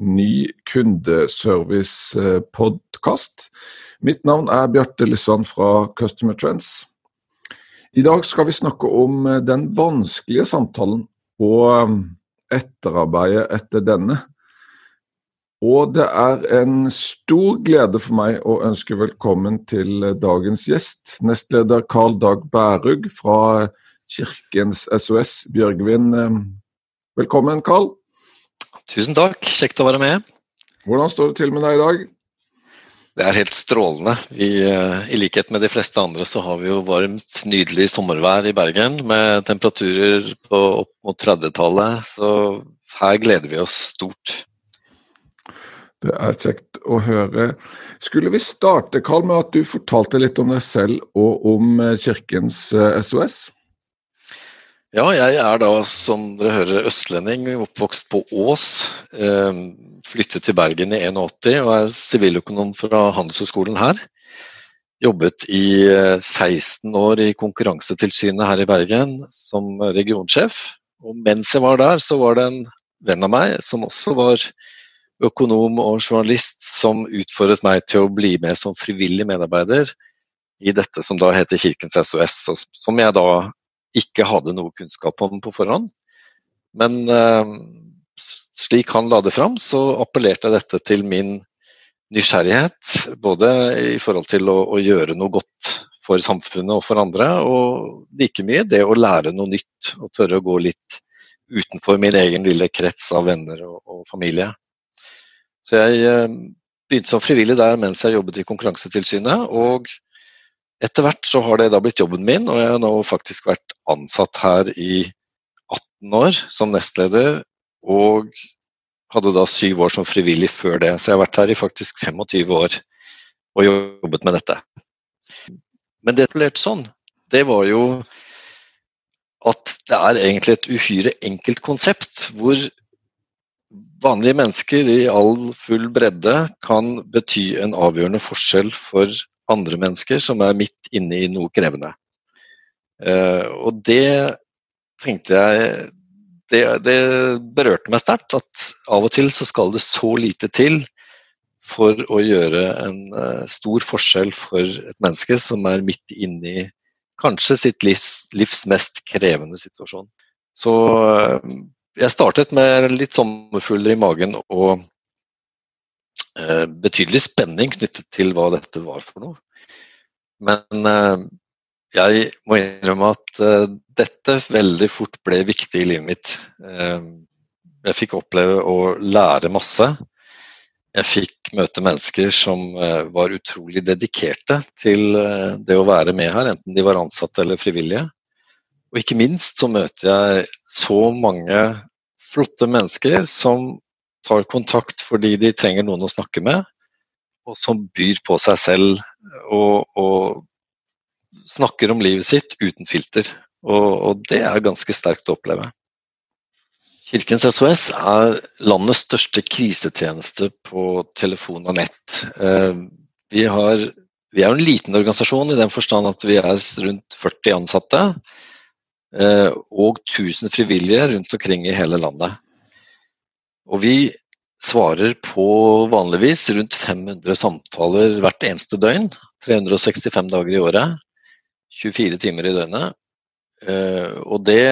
ny kundeservice-podkast. Mitt navn er Bjarte Lysand fra Customer Trends. I dag skal vi snakke om eh, den vanskelige samtalen og eh, etterarbeidet etter denne. Og det er en stor glede for meg å ønske velkommen til dagens gjest, nestleder Carl Dag Bærug fra Kirkens SOS Bjørgvin. Velkommen, Karl. Tusen takk, kjekt å være med. Hvordan står det til med deg i dag? Det er helt strålende. Vi, eh, I likhet med de fleste andre så har vi jo varmt, nydelig sommervær i Bergen med temperaturer på opp mot 30-tallet. Så her gleder vi oss stort. Det er kjekt å høre. Skulle vi starte Karl, med at du fortalte litt om deg selv og om eh, Kirkens SOS? Eh, ja, jeg er da, som dere hører, østlending, oppvokst på Ås. Eh, flyttet til Bergen i 81 og er siviløkonom fra Handelshøyskolen her. Jobbet i 16 år i Konkurransetilsynet her i Bergen som regionsjef. Og mens jeg var der, så var det en venn av meg som også var økonom og journalist, som utfordret meg til å bli med som frivillig medarbeider i dette som da heter Kirkens SOS, som jeg da ikke hadde noe kunnskap om på forhånd. Men uh, slik han la det fram, så appellerte dette til min nysgjerrighet. Både i forhold til å, å, gjøre noe godt for samfunnet og for andre, og like mye det å lære noe nytt og tørre å gå litt utenfor min egen lille krets av venner og, og familie. Så jeg uh, begynte som frivillig der mens jeg jobbet i Konkurransetilsynet. og etter hvert så har det da blitt jobben min, og jeg har nå faktisk vært ansatt her i 18 år som nestleder. Og hadde da syv år som frivillig før det, så jeg har vært her i faktisk 25 år og jobbet med dette. Men det lærte sånn, det var jo at det er egentlig et uhyre enkelt konsept, hvor vanlige mennesker i all full bredde kan bety en avgjørende forskjell for andre mennesker som er midt inne i noe krevende. Uh, og det tenkte jeg det, det berørte meg sterkt at av og til så skal det så lite til for å gjøre en uh, stor forskjell for et menneske som er midt inne i kanskje sitt livs, livs mest krevende situasjon. Så uh, jeg startet med litt sommerfugler i magen og Eh, betydelig spenning knyttet til hva dette var for noe. Men eh, jeg må innrømme at eh, dette veldig fort ble viktig i livet mitt. Jeg fikk oppleve å lære masse. Jeg fikk møte mennesker som var utrolig dedikerte til det å være med her, enten de var ansatte eller frivillige. Og ikke minst så møter jeg så mange flotte mennesker som tar kontakt fordi de trenger noen å snakke med, og som byr på seg selv og, og snakker om livet sitt uten filter. Og, og, det er ganske sterkt å oppleve. Kirkens SOS er landets største krisetjeneste på telefon og nett. Eh, vi, har, vi er en liten organisasjon i den forstand at vi er rundt 40 ansatte eh, og 1000 frivillige rundt omkring i hele landet. Og vi svarer på vanligvis rundt 500 samtaler hvert eneste døgn. 365 dager i året. 24 timer i døgnet. Eh, og det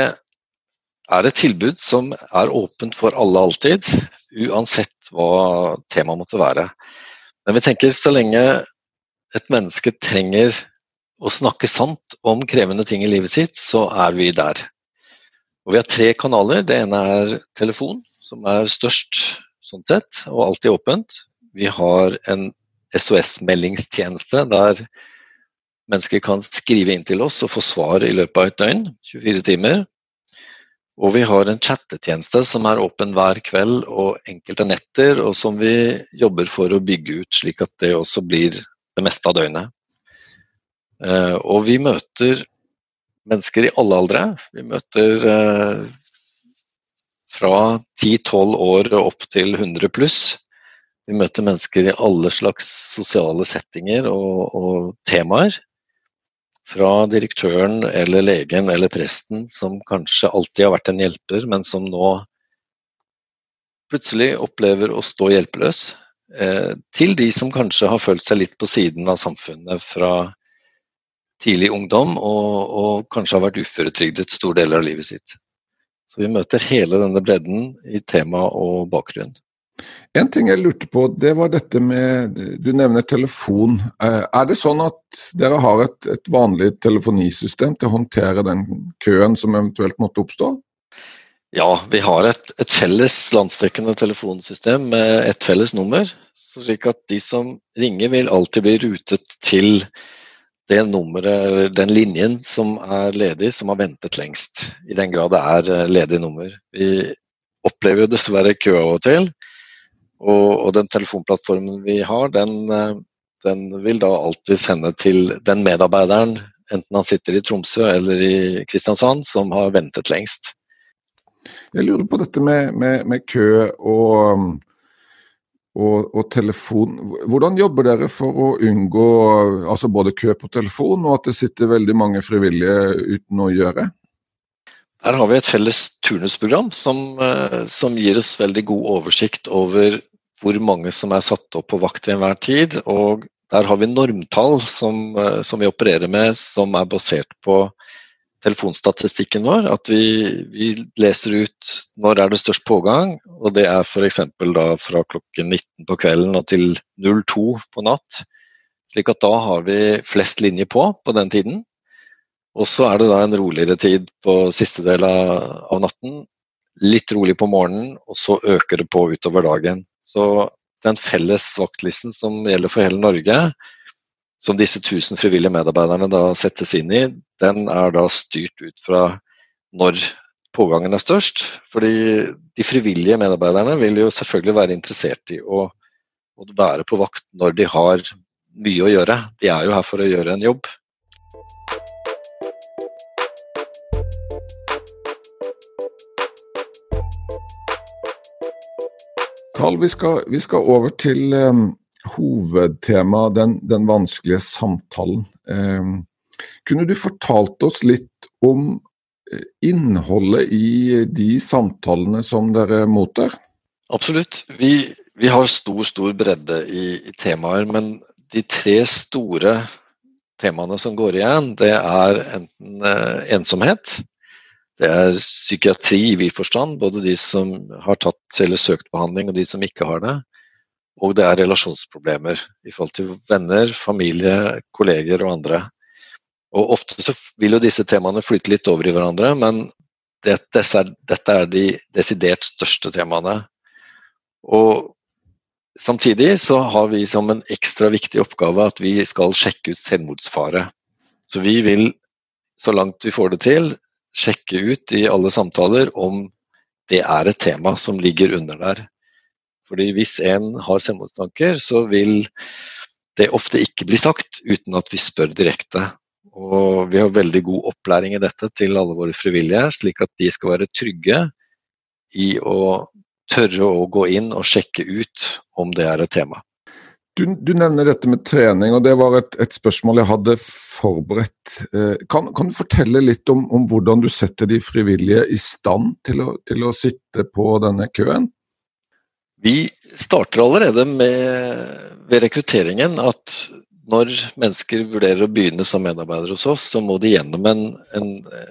er et tilbud som er åpent for alle alltid, uansett hva temaet måtte være. Men vi tenker så lenge et menneske trenger å snakke sant om krevende ting i livet sitt, så er vi der. Og vi har tre kanaler. Det ene er telefon, som er størst sånn sett, og alltid åpent. Vi har en SOS-meldingstjeneste der mennesker kan skrive inn til oss og få svar i løpet av et døgn, 24 timer. Og vi har en chattetjeneste som er åpen hver kveld og enkelte netter, og som vi jobber for å bygge ut slik at det også blir det meste av døgnet. Eh, og vi møter mennesker i alle aldre. Vi møter eh, fra 10-12 år og opp til 100 pluss. Vi møter mennesker i alle slags sosiale settinger og, og temaer fra direktøren eller legen eller presten som kanskje alltid har vært en hjelper, men som nå plutselig opplever å stå hjelpeløs, eh, til de som kanskje har følt seg litt på siden av samfunnet fra tidlig ungdom og, og kanskje har vært uføretrygdet store deler av livet sitt. Så vi møter hele denne bredden i tema og bakgrunn. En ting jeg lurte på, det var dette med Du nevner telefon. Eh, er det sånn at dere har et, et vanlig telefonisystem til å håndtere den køen som eventuelt måtte oppstå? Ja, vi har et, et felles landsdekkende telefonsystem med et felles nummer. Slik at de som ringer vil alltid bli rutet til det nummeret, eller den linjen som er ledig, som har ventet lengst. I den grad det er eh, ledig nummer. Vi opplever jo dessverre kø av og til. Og, og, den telefonplattformen vi har, den, eh, den, vil da alltid sende til den medarbeideren, enten han sitter i Tromsø eller i Kristiansand, som har ventet lengst. Jeg lurer på dette med, med, med kø og, og, og, telefon. Hvordan jobber dere for å unngå altså både kø på telefon og at det sitter veldig mange frivillige uten å gjøre? Der har vi et felles turnusprogram som, eh, som, gir oss veldig god oversikt over hvor mange som er satt opp på vakt til enhver tid. Og der har vi normtall som, eh, som, vi opererer med, som er basert på telefonstatistikken vår. At vi, vi leser ut når er det størst pågang, og det er f.eks. da fra klokken 19 på kvelden og til 02 på natt. Slik at da har vi flest linjer på på den tiden. Og så er det da en roligere tid på siste del av, natten. Litt rolig på morgenen, og så øker det på utover dagen. Så den felles vaktlisten som gjelder for hele Norge, som disse 1000 frivillige medarbeiderne da settes inn i, den er da styrt ut fra når pågangen er størst. Fordi de frivillige medarbeiderne vil jo selvfølgelig være interessert i å, å være på vakt når de har mye å gjøre. De er jo her for å gjøre en jobb. Karl, vi skal, vi skal over til um, hovedtemaet, den, den, vanskelige samtalen. Eh, kunne du fortalt oss litt om eh, innholdet i de samtalene som dere mottar? Absolutt. Vi, vi har stor, stor bredde i, i, temaer, men de tre store temaene som går igjen, det er enten eh, ensomhet, det er psykiatri i vid forstand, både de som har tatt eller søkt behandling og de som ikke har det. Og det er relasjonsproblemer i forhold til venner, familie, kolleger og andre. Og Ofte så vil jo disse temaene flyte litt over i hverandre, men det, dette, dette er de desidert største temaene. Og Samtidig så har vi som en ekstra viktig oppgave at vi skal sjekke ut selvmordsfare. Så vi vil, så langt vi får det til, sjekke ut i alle samtaler om det er et tema som ligger under der. Fordi hvis en har selvmordstanker, så vil det ofte ikke bli sagt uten at vi spør direkte. Og vi har veldig god opplæring i dette til alle våre frivillige, slik at de skal være trygge i å tørre å gå inn og sjekke ut om det er et tema. Du, du, nevner dette med trening, og det var et, et spørsmål jeg hadde forberedt. Eh, kan, kan, du fortelle litt om, om, hvordan du setter de frivillige i stand til å, til å, sitte på denne køen? Vi starter allerede med, ved rekrutteringen at når mennesker vurderer å begynne som medarbeider hos oss, så må de gjennom en, en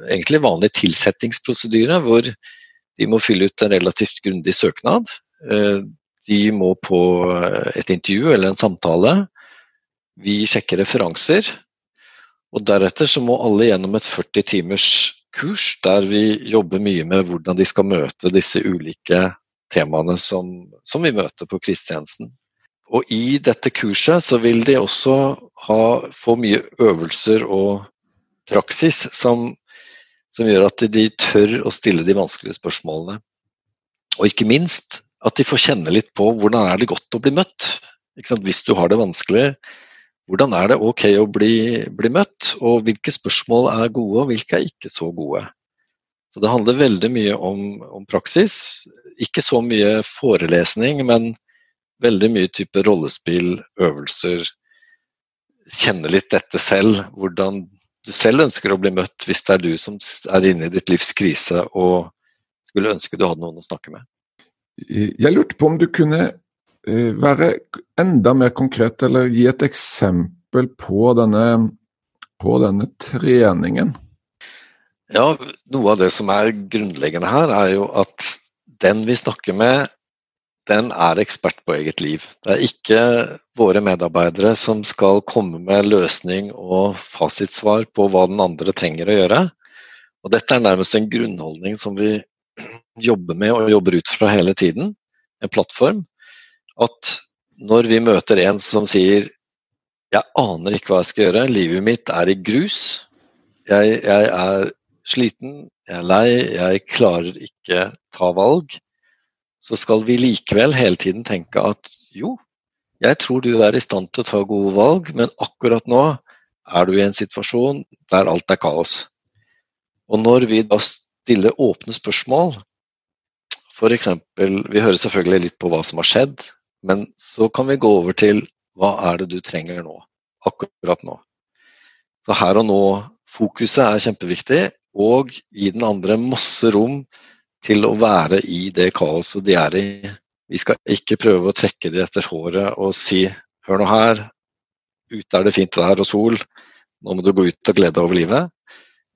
egentlig vanlig tilsettingsprosedyre hvor de må fylle ut en relativt grundig søknad. Eh, de må på et intervju eller en samtale. Vi sjekker referanser. Og deretter så må alle gjennom et 40 timers kurs der vi jobber mye med hvordan de skal møte disse ulike temaene som, som vi møter på krisetjenesten. Og i dette kurset så vil de også ha, få mye øvelser og praksis som, som gjør at de tør å stille de vanskelige spørsmålene. Og ikke minst at de får kjenne litt på hvordan er det godt å bli møtt. Hvis du har det vanskelig, hvordan er det ok å bli, bli, møtt? Og hvilke spørsmål er gode, og hvilke er ikke så gode? Så Det handler veldig mye om, om praksis. Ikke så mye forelesning, men veldig mye type rollespill, øvelser. Kjenne litt dette selv. Hvordan du selv ønsker å bli møtt hvis det er du som er inne i ditt livs krise og skulle ønske du hadde noen å snakke med. Jeg lurte på om du kunne eh, være enda mer konkret, eller gi et eksempel på denne, på denne treningen. Ja, noe av det som er grunnleggende her, er jo at den vi snakker med, den er ekspert på eget liv. Det er ikke våre medarbeidere som skal komme med løsning og fasitsvar på hva den andre trenger å gjøre. Og dette er nærmest en grunnholdning som vi jobber med og jobber ut fra hele tiden. En plattform. At når vi møter en som sier 'jeg aner ikke hva jeg skal gjøre, livet mitt er i grus', jeg, jeg er sliten, jeg er lei, jeg klarer ikke ta valg', så skal vi likevel hele tiden tenke at jo, jeg tror du er i stand til å ta gode valg, men akkurat nå er du i en situasjon der alt er kaos. Og når vi da stiller åpne spørsmål, f.eks. Vi hører selvfølgelig litt på hva som har skjedd, men så kan vi gå over til hva er det du trenger nå? Akkurat nå. Så her og nå-fokuset er kjempeviktig, og gi den andre masse rom til å være i det kaoset de er i. Vi skal ikke prøve å trekke de etter håret og si hør nå her, ute er det fint vær og sol, nå må du gå ut og glede deg over livet.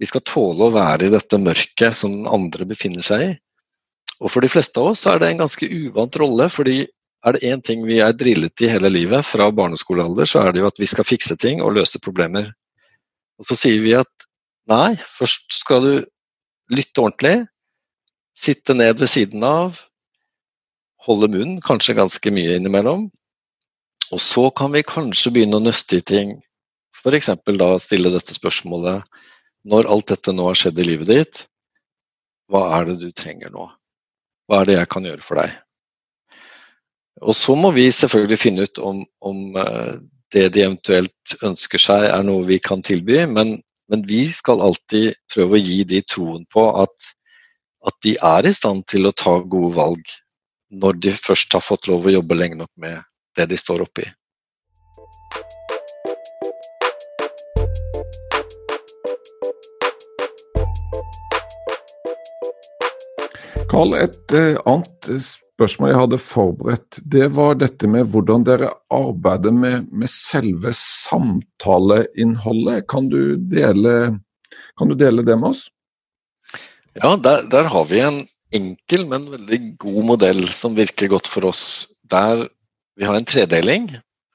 Vi skal tåle å være i dette mørket som den andre befinner seg i. Og for de fleste av oss er det en ganske uvant rolle, fordi er det én ting vi er drillet i hele livet fra barneskolealder, så er det jo at vi skal fikse ting og løse problemer. Og så sier vi at nei, først skal du lytte ordentlig, Sitte ned ved siden av, holde munn, kanskje ganske mye innimellom. Og så kan vi kanskje begynne å nøste i ting. F.eks. da stille dette spørsmålet Når alt dette nå har skjedd i livet ditt, hva er det du trenger nå? Hva er det jeg kan gjøre for deg? Og så må vi selvfølgelig finne ut om, om eh, det de eventuelt ønsker seg er noe vi kan tilby, men, men vi skal alltid prøve å gi de troen på at at de er i stand til å ta gode valg når de først har fått lov å jobbe lenge nok med det de står oppi. Karl, et annet annet spørsmål jeg hadde forberedt, det var dette med hvordan dere arbeider med, med selve samtaleinnholdet. Kan du, dele, kan du dele det med oss? Ja, der, der, har vi en enkel, men veldig god modell som virker godt for oss. Der vi har en tredeling.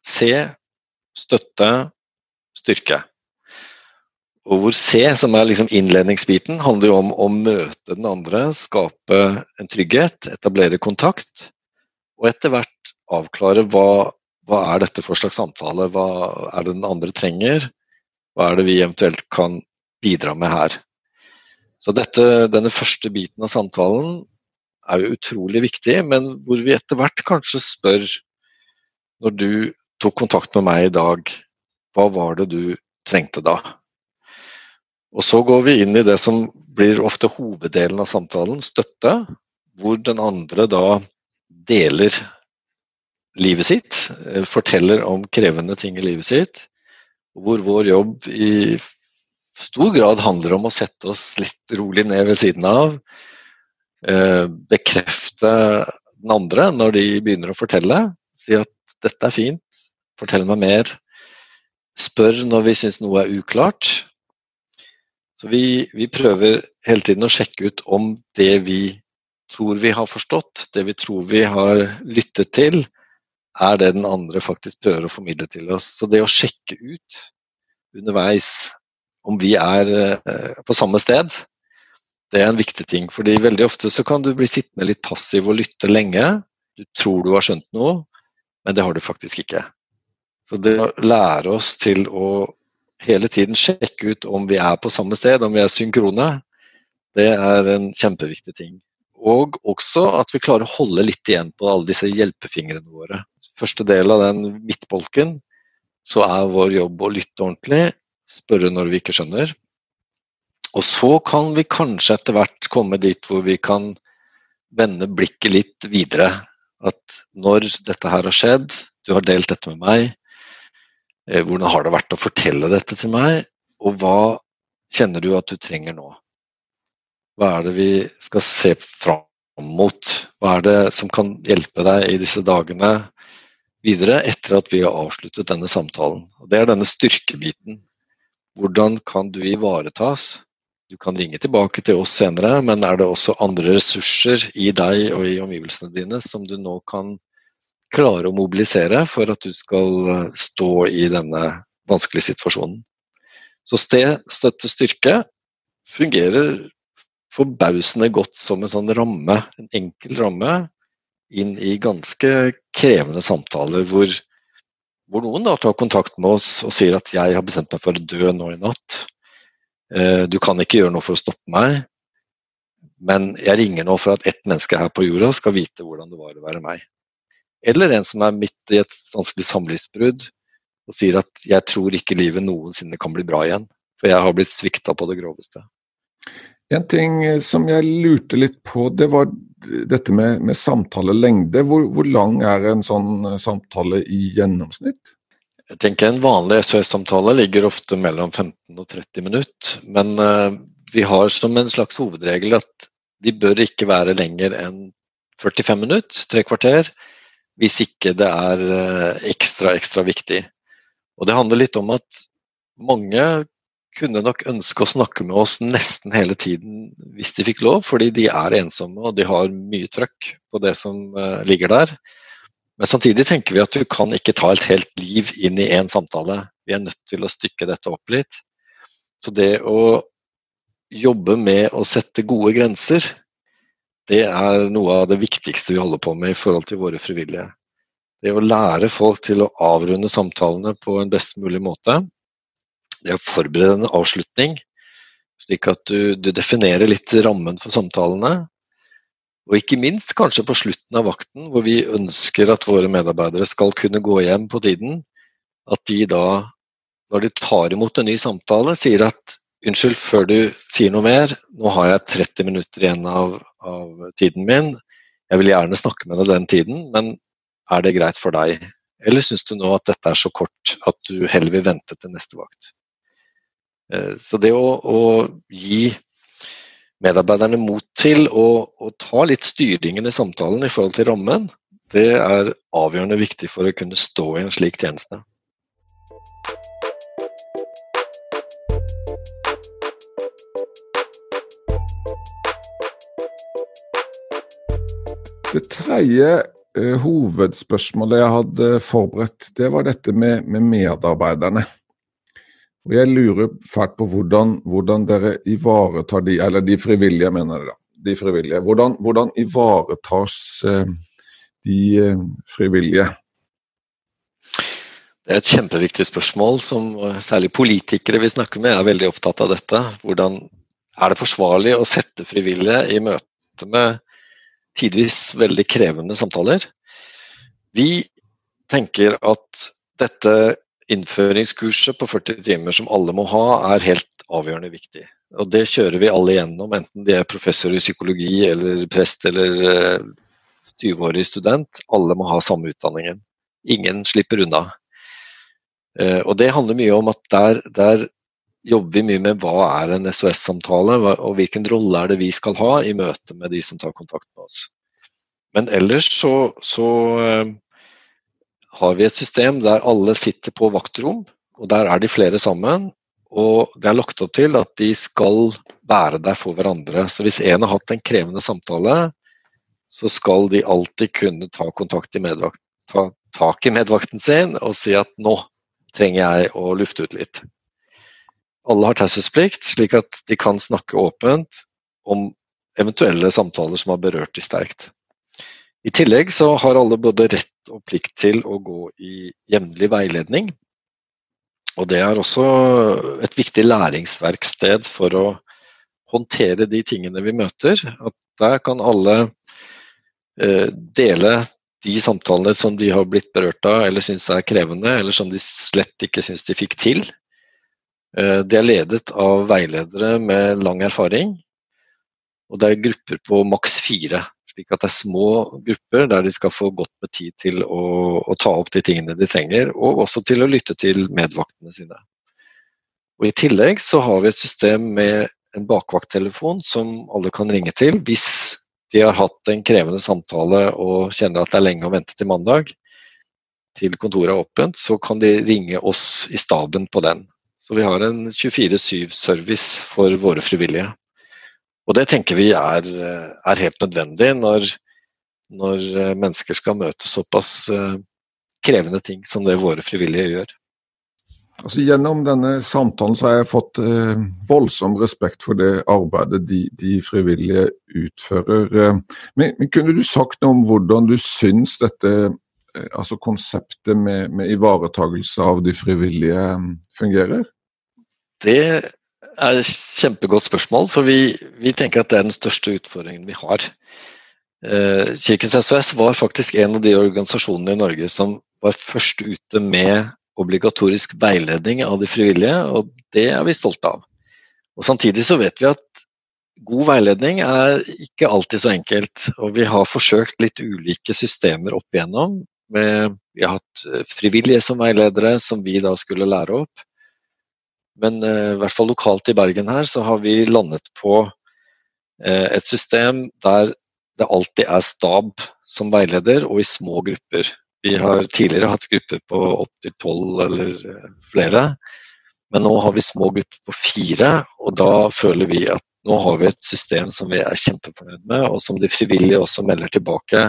Se, støtte, styrke. Og hvor C, som er liksom innledningsbiten, handler jo om å møte den andre, skape en trygghet, etablere kontakt. Og etter hvert avklare hva, hva er dette for slags samtale, hva er det den andre trenger, hva er det vi eventuelt kan bidra med her. Så dette, denne første biten av samtalen er jo utrolig viktig, men hvor vi etter hvert kanskje spør Når du tok kontakt med meg i dag, hva var det du trengte da? Og så går vi inn i det som blir ofte hoveddelen av samtalen, støtte. Hvor den andre da deler livet sitt, eh, forteller om krevende ting i livet sitt. Hvor vår jobb i stor grad handler om å sette oss litt rolig ned ved siden av. Eh, bekrefte den andre når de begynner å fortelle. Si at 'dette er fint, fortell meg mer'. Spør når vi syns noe er uklart. Så vi, vi, prøver hele tiden å sjekke ut om det vi tror vi har forstått, det vi tror vi har lyttet til, er det den andre faktisk prøver å formidle til oss. Så det å sjekke ut underveis om vi er eh, på samme sted, det er en viktig ting. fordi veldig ofte så kan du bli sittende litt passiv og lytte lenge. Du tror du har skjønt noe, men det har du faktisk ikke. Så det å lære oss til å hele tiden sjekke ut om vi er på samme sted, om vi er synkrone, Det er en kjempeviktig ting. Og også at vi klarer å holde litt igjen på alle disse hjelpefingrene våre. Første del av den midtbolken, så er vår jobb å lytte ordentlig, spørre når vi ikke skjønner. Og så kan vi kanskje etter hvert komme dit hvor vi kan vende blikket litt videre. At når dette her har skjedd, du har delt dette med meg, hvordan har det vært å fortelle dette til meg, og hva kjenner du at du trenger nå? Hva er det vi skal se fram mot? Hva er det som kan hjelpe deg i disse dagene videre etter at vi har avsluttet denne samtalen? Og det er denne styrkebiten. Hvordan kan du ivaretas? Du kan ringe tilbake til oss senere, men er det også andre ressurser i deg og i omgivelsene dine som du nå kan klare å mobilisere for at du skal stå i denne vanskelige situasjonen? Så sted, støtte, styrke fungerer forbausende godt som en sånn ramme, en enkel ramme, inn i ganske krevende samtaler hvor, hvor noen da tar kontakt med oss og sier at 'jeg har bestemt meg for å dø nå i natt'. Eh, du kan ikke gjøre noe for å stoppe meg, men jeg ringer nå for at ett menneske her på jorda skal vite hvordan det var å være meg. Eller en som er midt i et vanskelig samlivsbrudd og sier at 'jeg tror ikke livet noensinne kan bli bra igjen', for jeg har blitt svikta på det groveste. En ting eh, som jeg lurte litt på, det var dette med, med samtalelengde. Hvor, hvor, lang er en sånn eh, samtale i gjennomsnitt? Jeg tenker En vanlig SOS-samtale ligger ofte mellom 15 og 30 minutter. Men uh, vi har som en slags hovedregel at de bør ikke være lenger enn 45 minutter, tre kvarter, hvis ikke det er uh, ekstra, ekstra viktig. Og Det handler litt om at mange kunne nok ønske å snakke med oss nesten hele tiden hvis de fikk lov, fordi de er ensomme og de har mye trøkk på det som uh, ligger der. Men samtidig tenker vi at du kan ikke ta et helt liv inn i én samtale. Vi er nødt til å stykke dette opp litt. Så det å jobbe med å sette gode grenser, det er noe av det viktigste vi holder på med i forhold til våre frivillige. Det å lære folk til å avrunde samtalene på en best mulig måte det å forberede en avslutning, slik at du, du, definerer litt rammen for samtalene. Og ikke minst kanskje på slutten av vakten, hvor vi ønsker at våre medarbeidere skal kunne gå hjem på tiden, at de da, når de tar imot en ny samtale, sier at unnskyld, før du sier noe mer, nå har jeg 30 minutter igjen av, av tiden min, jeg vil gjerne snakke med deg den tiden, men er det greit for deg? Eller syns du nå at dette er så kort at du heller vil vente til neste vakt? Eh, så det å, å gi medarbeiderne mot til å, å, ta litt styringen i samtalen i forhold til rammen, det er avgjørende viktig for å kunne stå i en slik tjeneste. Det tredje eh, hovedspørsmålet jeg hadde forberedt, det var dette med, med medarbeiderne. Og Jeg lurer fælt på hvordan, hvordan, dere ivaretar de, eller de frivillige, mener dere. De frivillige. Hvordan, hvordan ivaretas eh, de eh, frivillige? Det er et kjempeviktig spørsmål som særlig politikere vi snakker med er veldig opptatt av dette. Hvordan er det forsvarlig å sette frivillige i møte med tidvis veldig krevende samtaler? Vi tenker at dette innføringskurset på 40 timer som alle må ha, er helt avgjørende viktig. Og Det kjører vi alle gjennom, enten de er professor i psykologi eller prest eller 20-årig eh, student. Alle må ha samme utdanningen. Ingen slipper unna. Eh, og Det handler mye om at der, der jobber vi mye med hva er en SOS-samtale, og hvilken rolle er det vi skal ha i møte med de som tar kontakt med oss. Men ellers så, så eh, har vi et system der alle sitter på vaktrom, og der er de flere sammen. Og det er lagt opp til at de skal være der for hverandre. Så hvis en har hatt en krevende samtale, så skal de alltid kunne ta kontakt i medvakt, ta tak i medvakten sin og si at nå trenger jeg å lufte ut litt. Alle har taushetsplikt, slik at de kan snakke åpent om eventuelle samtaler som har berørt de sterkt. I tillegg så har alle både rett og plikt til å gå i jevnlig veiledning. Og det er også et viktig læringsverksted for å håndtere de tingene vi møter. At der kan alle eh, dele de samtalene som de har blitt berørt av eller syns er krevende, eller som de slett ikke syns de fikk til. Eh, det er ledet av veiledere med lang erfaring, og det er grupper på maks fire. Slik at det er små grupper der de skal få godt med tid til å, å ta opp de tingene de trenger, og også til å lytte til medvaktene sine. Og I tillegg så har vi et system med en bakvakttelefon som alle kan ringe til hvis de har hatt en krevende samtale og kjenner at det er lenge å vente til mandag, til kontoret er åpent, så kan de ringe oss i staben på den. Så vi har en 24-7-service for våre frivillige. Og det tenker vi er, er helt nødvendig når, når, mennesker skal møte såpass eh, krevende ting som det våre frivillige gjør. Altså Gjennom denne samtalen så har jeg fått eh, voldsom respekt for det arbeidet de, de frivillige utfører. Eh, men, men, kunne du sagt noe om hvordan du syns dette eh, altså konseptet med, med ivaretagelse av de frivillige eh, fungerer? Det er et kjempegodt spørsmål, for vi, vi tenker at det er den største utfordringen vi har. Eh, Kirkens SOS var faktisk en av de organisasjonene i Norge som var først ute med obligatorisk veiledning av de frivillige, og det er vi stolte av. Og Samtidig så vet vi at god veiledning er ikke alltid så enkelt. Og vi har forsøkt litt ulike systemer opp igjennom. Med, vi har hatt frivillige som veiledere, som vi da skulle lære opp. Men uh, i hvert fall lokalt i Bergen her, så har vi landet på uh, et system der det alltid er stab som veileder, og i små grupper. Vi har tidligere hatt grupper på opptil tolv eller eh, flere. Men nå har vi små grupper på fire, og da føler vi at nå har vi et system som vi er kjempefornøyd med, og som de frivillige også melder tilbake.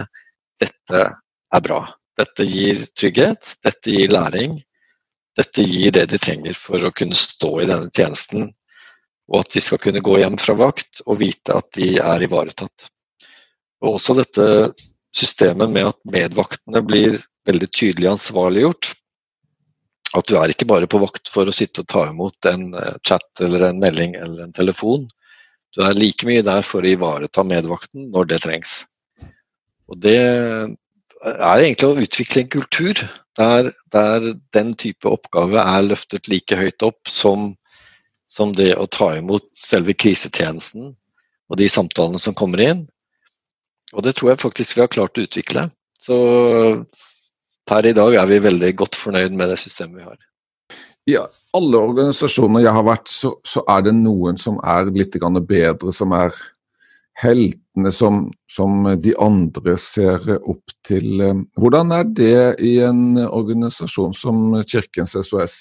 Dette er bra. Dette gir trygghet, dette gir læring. Dette gir det de trenger for å kunne stå i denne tjenesten, og at de skal kunne gå hjem fra vakt og vite at de er ivaretatt. Og også dette systemet med at medvaktene blir veldig tydelig ansvarliggjort. At du er ikke bare på vakt for å sitte og ta imot en eh, chat eller en melding eller en telefon. Du er like mye der for å ivareta medvakten når det trengs. Og det er egentlig å utvikle en kultur der, der den type oppgave er løftet like høyt opp som, som det å ta imot selve krisetjenesten og de samtalene som kommer inn. Og det tror jeg faktisk vi har klart å utvikle. Så per i dag er vi veldig godt fornøyd med det systemet vi har. I alle organisasjoner jeg har vært, så, så er det noen som er litt bedre, som er heltene som, som, de andre ser opp til. Hvordan er det i en organisasjon som Kirkens SOS?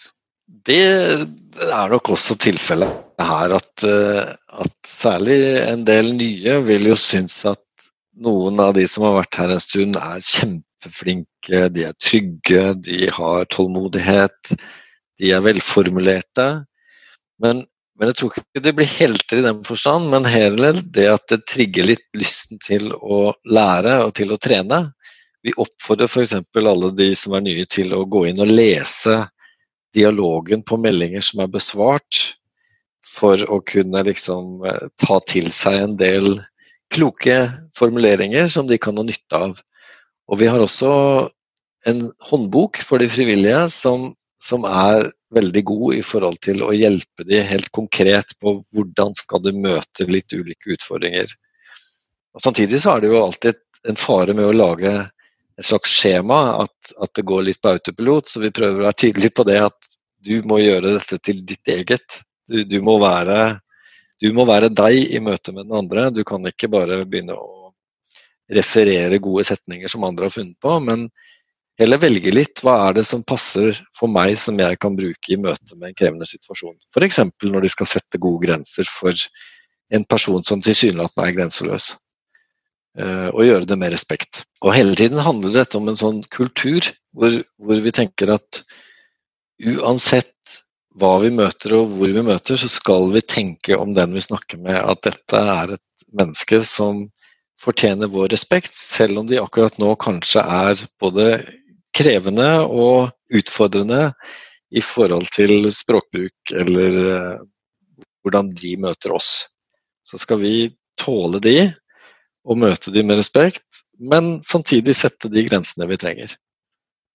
Det er nok også tilfellet her at, at særlig en del nye vil jo synes at noen av de som har vært her en stund, er kjempeflinke, de er trygge, de har tålmodighet, de er velformulerte. Men, men jeg tror ikke de blir helter i den forstand, men heller det at det trigger litt lysten til å lære og til å trene. Vi oppfordrer f.eks. alle de som er nye til å gå inn og lese dialogen på meldinger som er besvart, for å kunne liksom eh, ta til seg en del kloke formuleringer som de kan ha nytte av. Og vi har også en håndbok for de frivillige som, som er veldig god i forhold til å hjelpe de helt konkret på hvordan skal du møte litt ulike utfordringer. Og samtidig så er det jo alltid en fare med å lage et slags skjema, at, at det går litt på autopilot. Så vi prøver å være tydelige på det at du må gjøre dette til ditt eget. Du, du må være du må være deg i møte med den andre. Du kan ikke bare begynne å referere gode setninger som andre har funnet på, men heller velge litt hva er det som passer for meg som jeg kan bruke i møte med en krevende situasjon. F.eks. når de skal sette gode grenser for en person som tilsynelatende er grenseløs. Eh, og gjøre det med respekt. Og hele tiden handler dette om en sånn kultur hvor, hvor vi tenker at uansett hva vi møter og hvor vi møter, så skal vi tenke om den vi snakker med, at dette er et menneske som fortjener vår respekt, selv om de akkurat nå kanskje er både krevende og utfordrende i forhold til språkbruk eller uh, hvordan de møter oss. så skal vi tåle de og møte de med respekt, men samtidig sette de grensene vi trenger.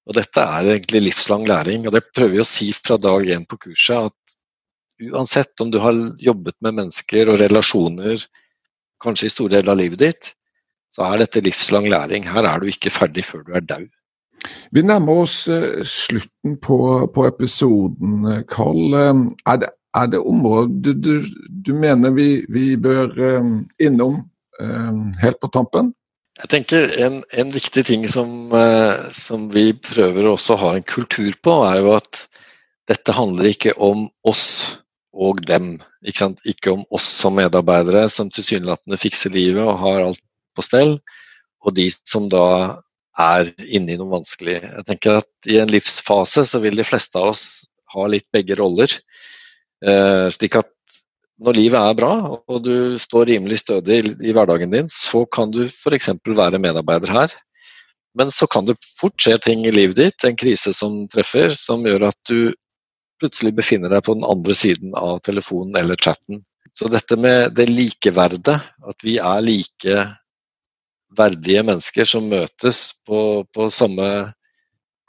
Og Dette er egentlig livslang læring, og det prøver vi å si fra dag én på kurset. at Uansett om du har jobbet med mennesker og relasjoner kanskje i store deler av livet ditt, så er dette livslang læring. Her er du ikke ferdig før du er daud. Vi nærmer oss uh, slutten på, på episoden, Karl. Uh, er, det, er det områder du, du, mener vi, vi bør innom helt på tampen? Jeg tenker En, en viktig ting som, som, vi prøver også å ha en kultur på, er jo at dette handler ikke om oss og dem. Ikke, ikke om oss som medarbeidere som tilsynelatende fikser livet og har alt på stell, og de som da er inne i noe vanskelig. Jeg tenker at I en livsfase så vil de fleste av oss ha litt begge roller. Eh, slik at når livet er bra og du står rimelig stødig i, i hverdagen din, så kan du f.eks. være medarbeider her. Men så kan det fort skje ting i livet ditt, en krise som treffer, som gjør at du plutselig befinner deg på den andre siden av telefonen eller chatten. Så dette med det likeverdet, at vi er like verdige mennesker som møtes på, på samme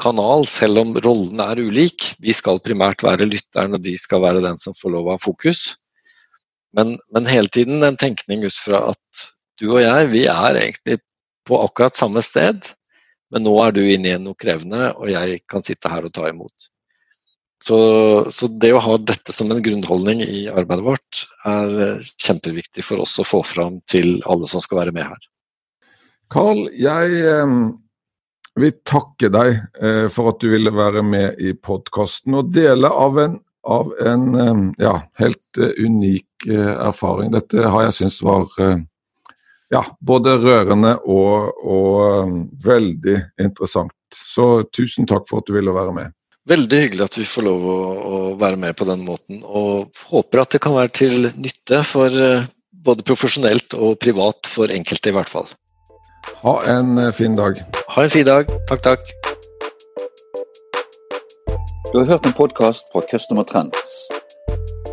kanal, selv om rollene er ulik. Vi skal primært være lytteren, og de skal være den som får lov ha fokus. Men, men, hele tiden en tenkning ut fra at du og jeg, vi er egentlig på akkurat samme sted, men nå er du inne i noe krevende, og jeg kan sitte her og ta imot. Så, så, det å ha dette som en grunnholdning i arbeidet vårt er kjempeviktig for oss å få fram til alle som skal være med her. Karl, jeg eh, vil takke deg eh, for at du ville være med i podkasten og dele av en, av en eh, ja, helt eh, unik eh, erfaring. Dette har jeg syntes var eh, ja, både rørende og, og veldig interessant. Så tusen takk for at du ville være med. Veldig hyggelig at vi får lov å, å, være med på den måten, og håper at det kan være til nytte for både profesjonelt og privat for enkelte, i hvert fall. Ha en eh, fin dag. Ha en fin dag. Takk, takk. Du har hørt en podkast fra Customer Trends.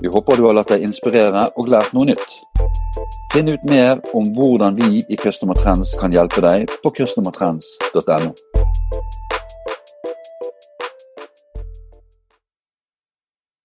Vi håper du har latt deg inspirere og lært noe nytt. Finn ut mer om hvordan vi i Customer Trends kan hjelpe deg på customertrends.no.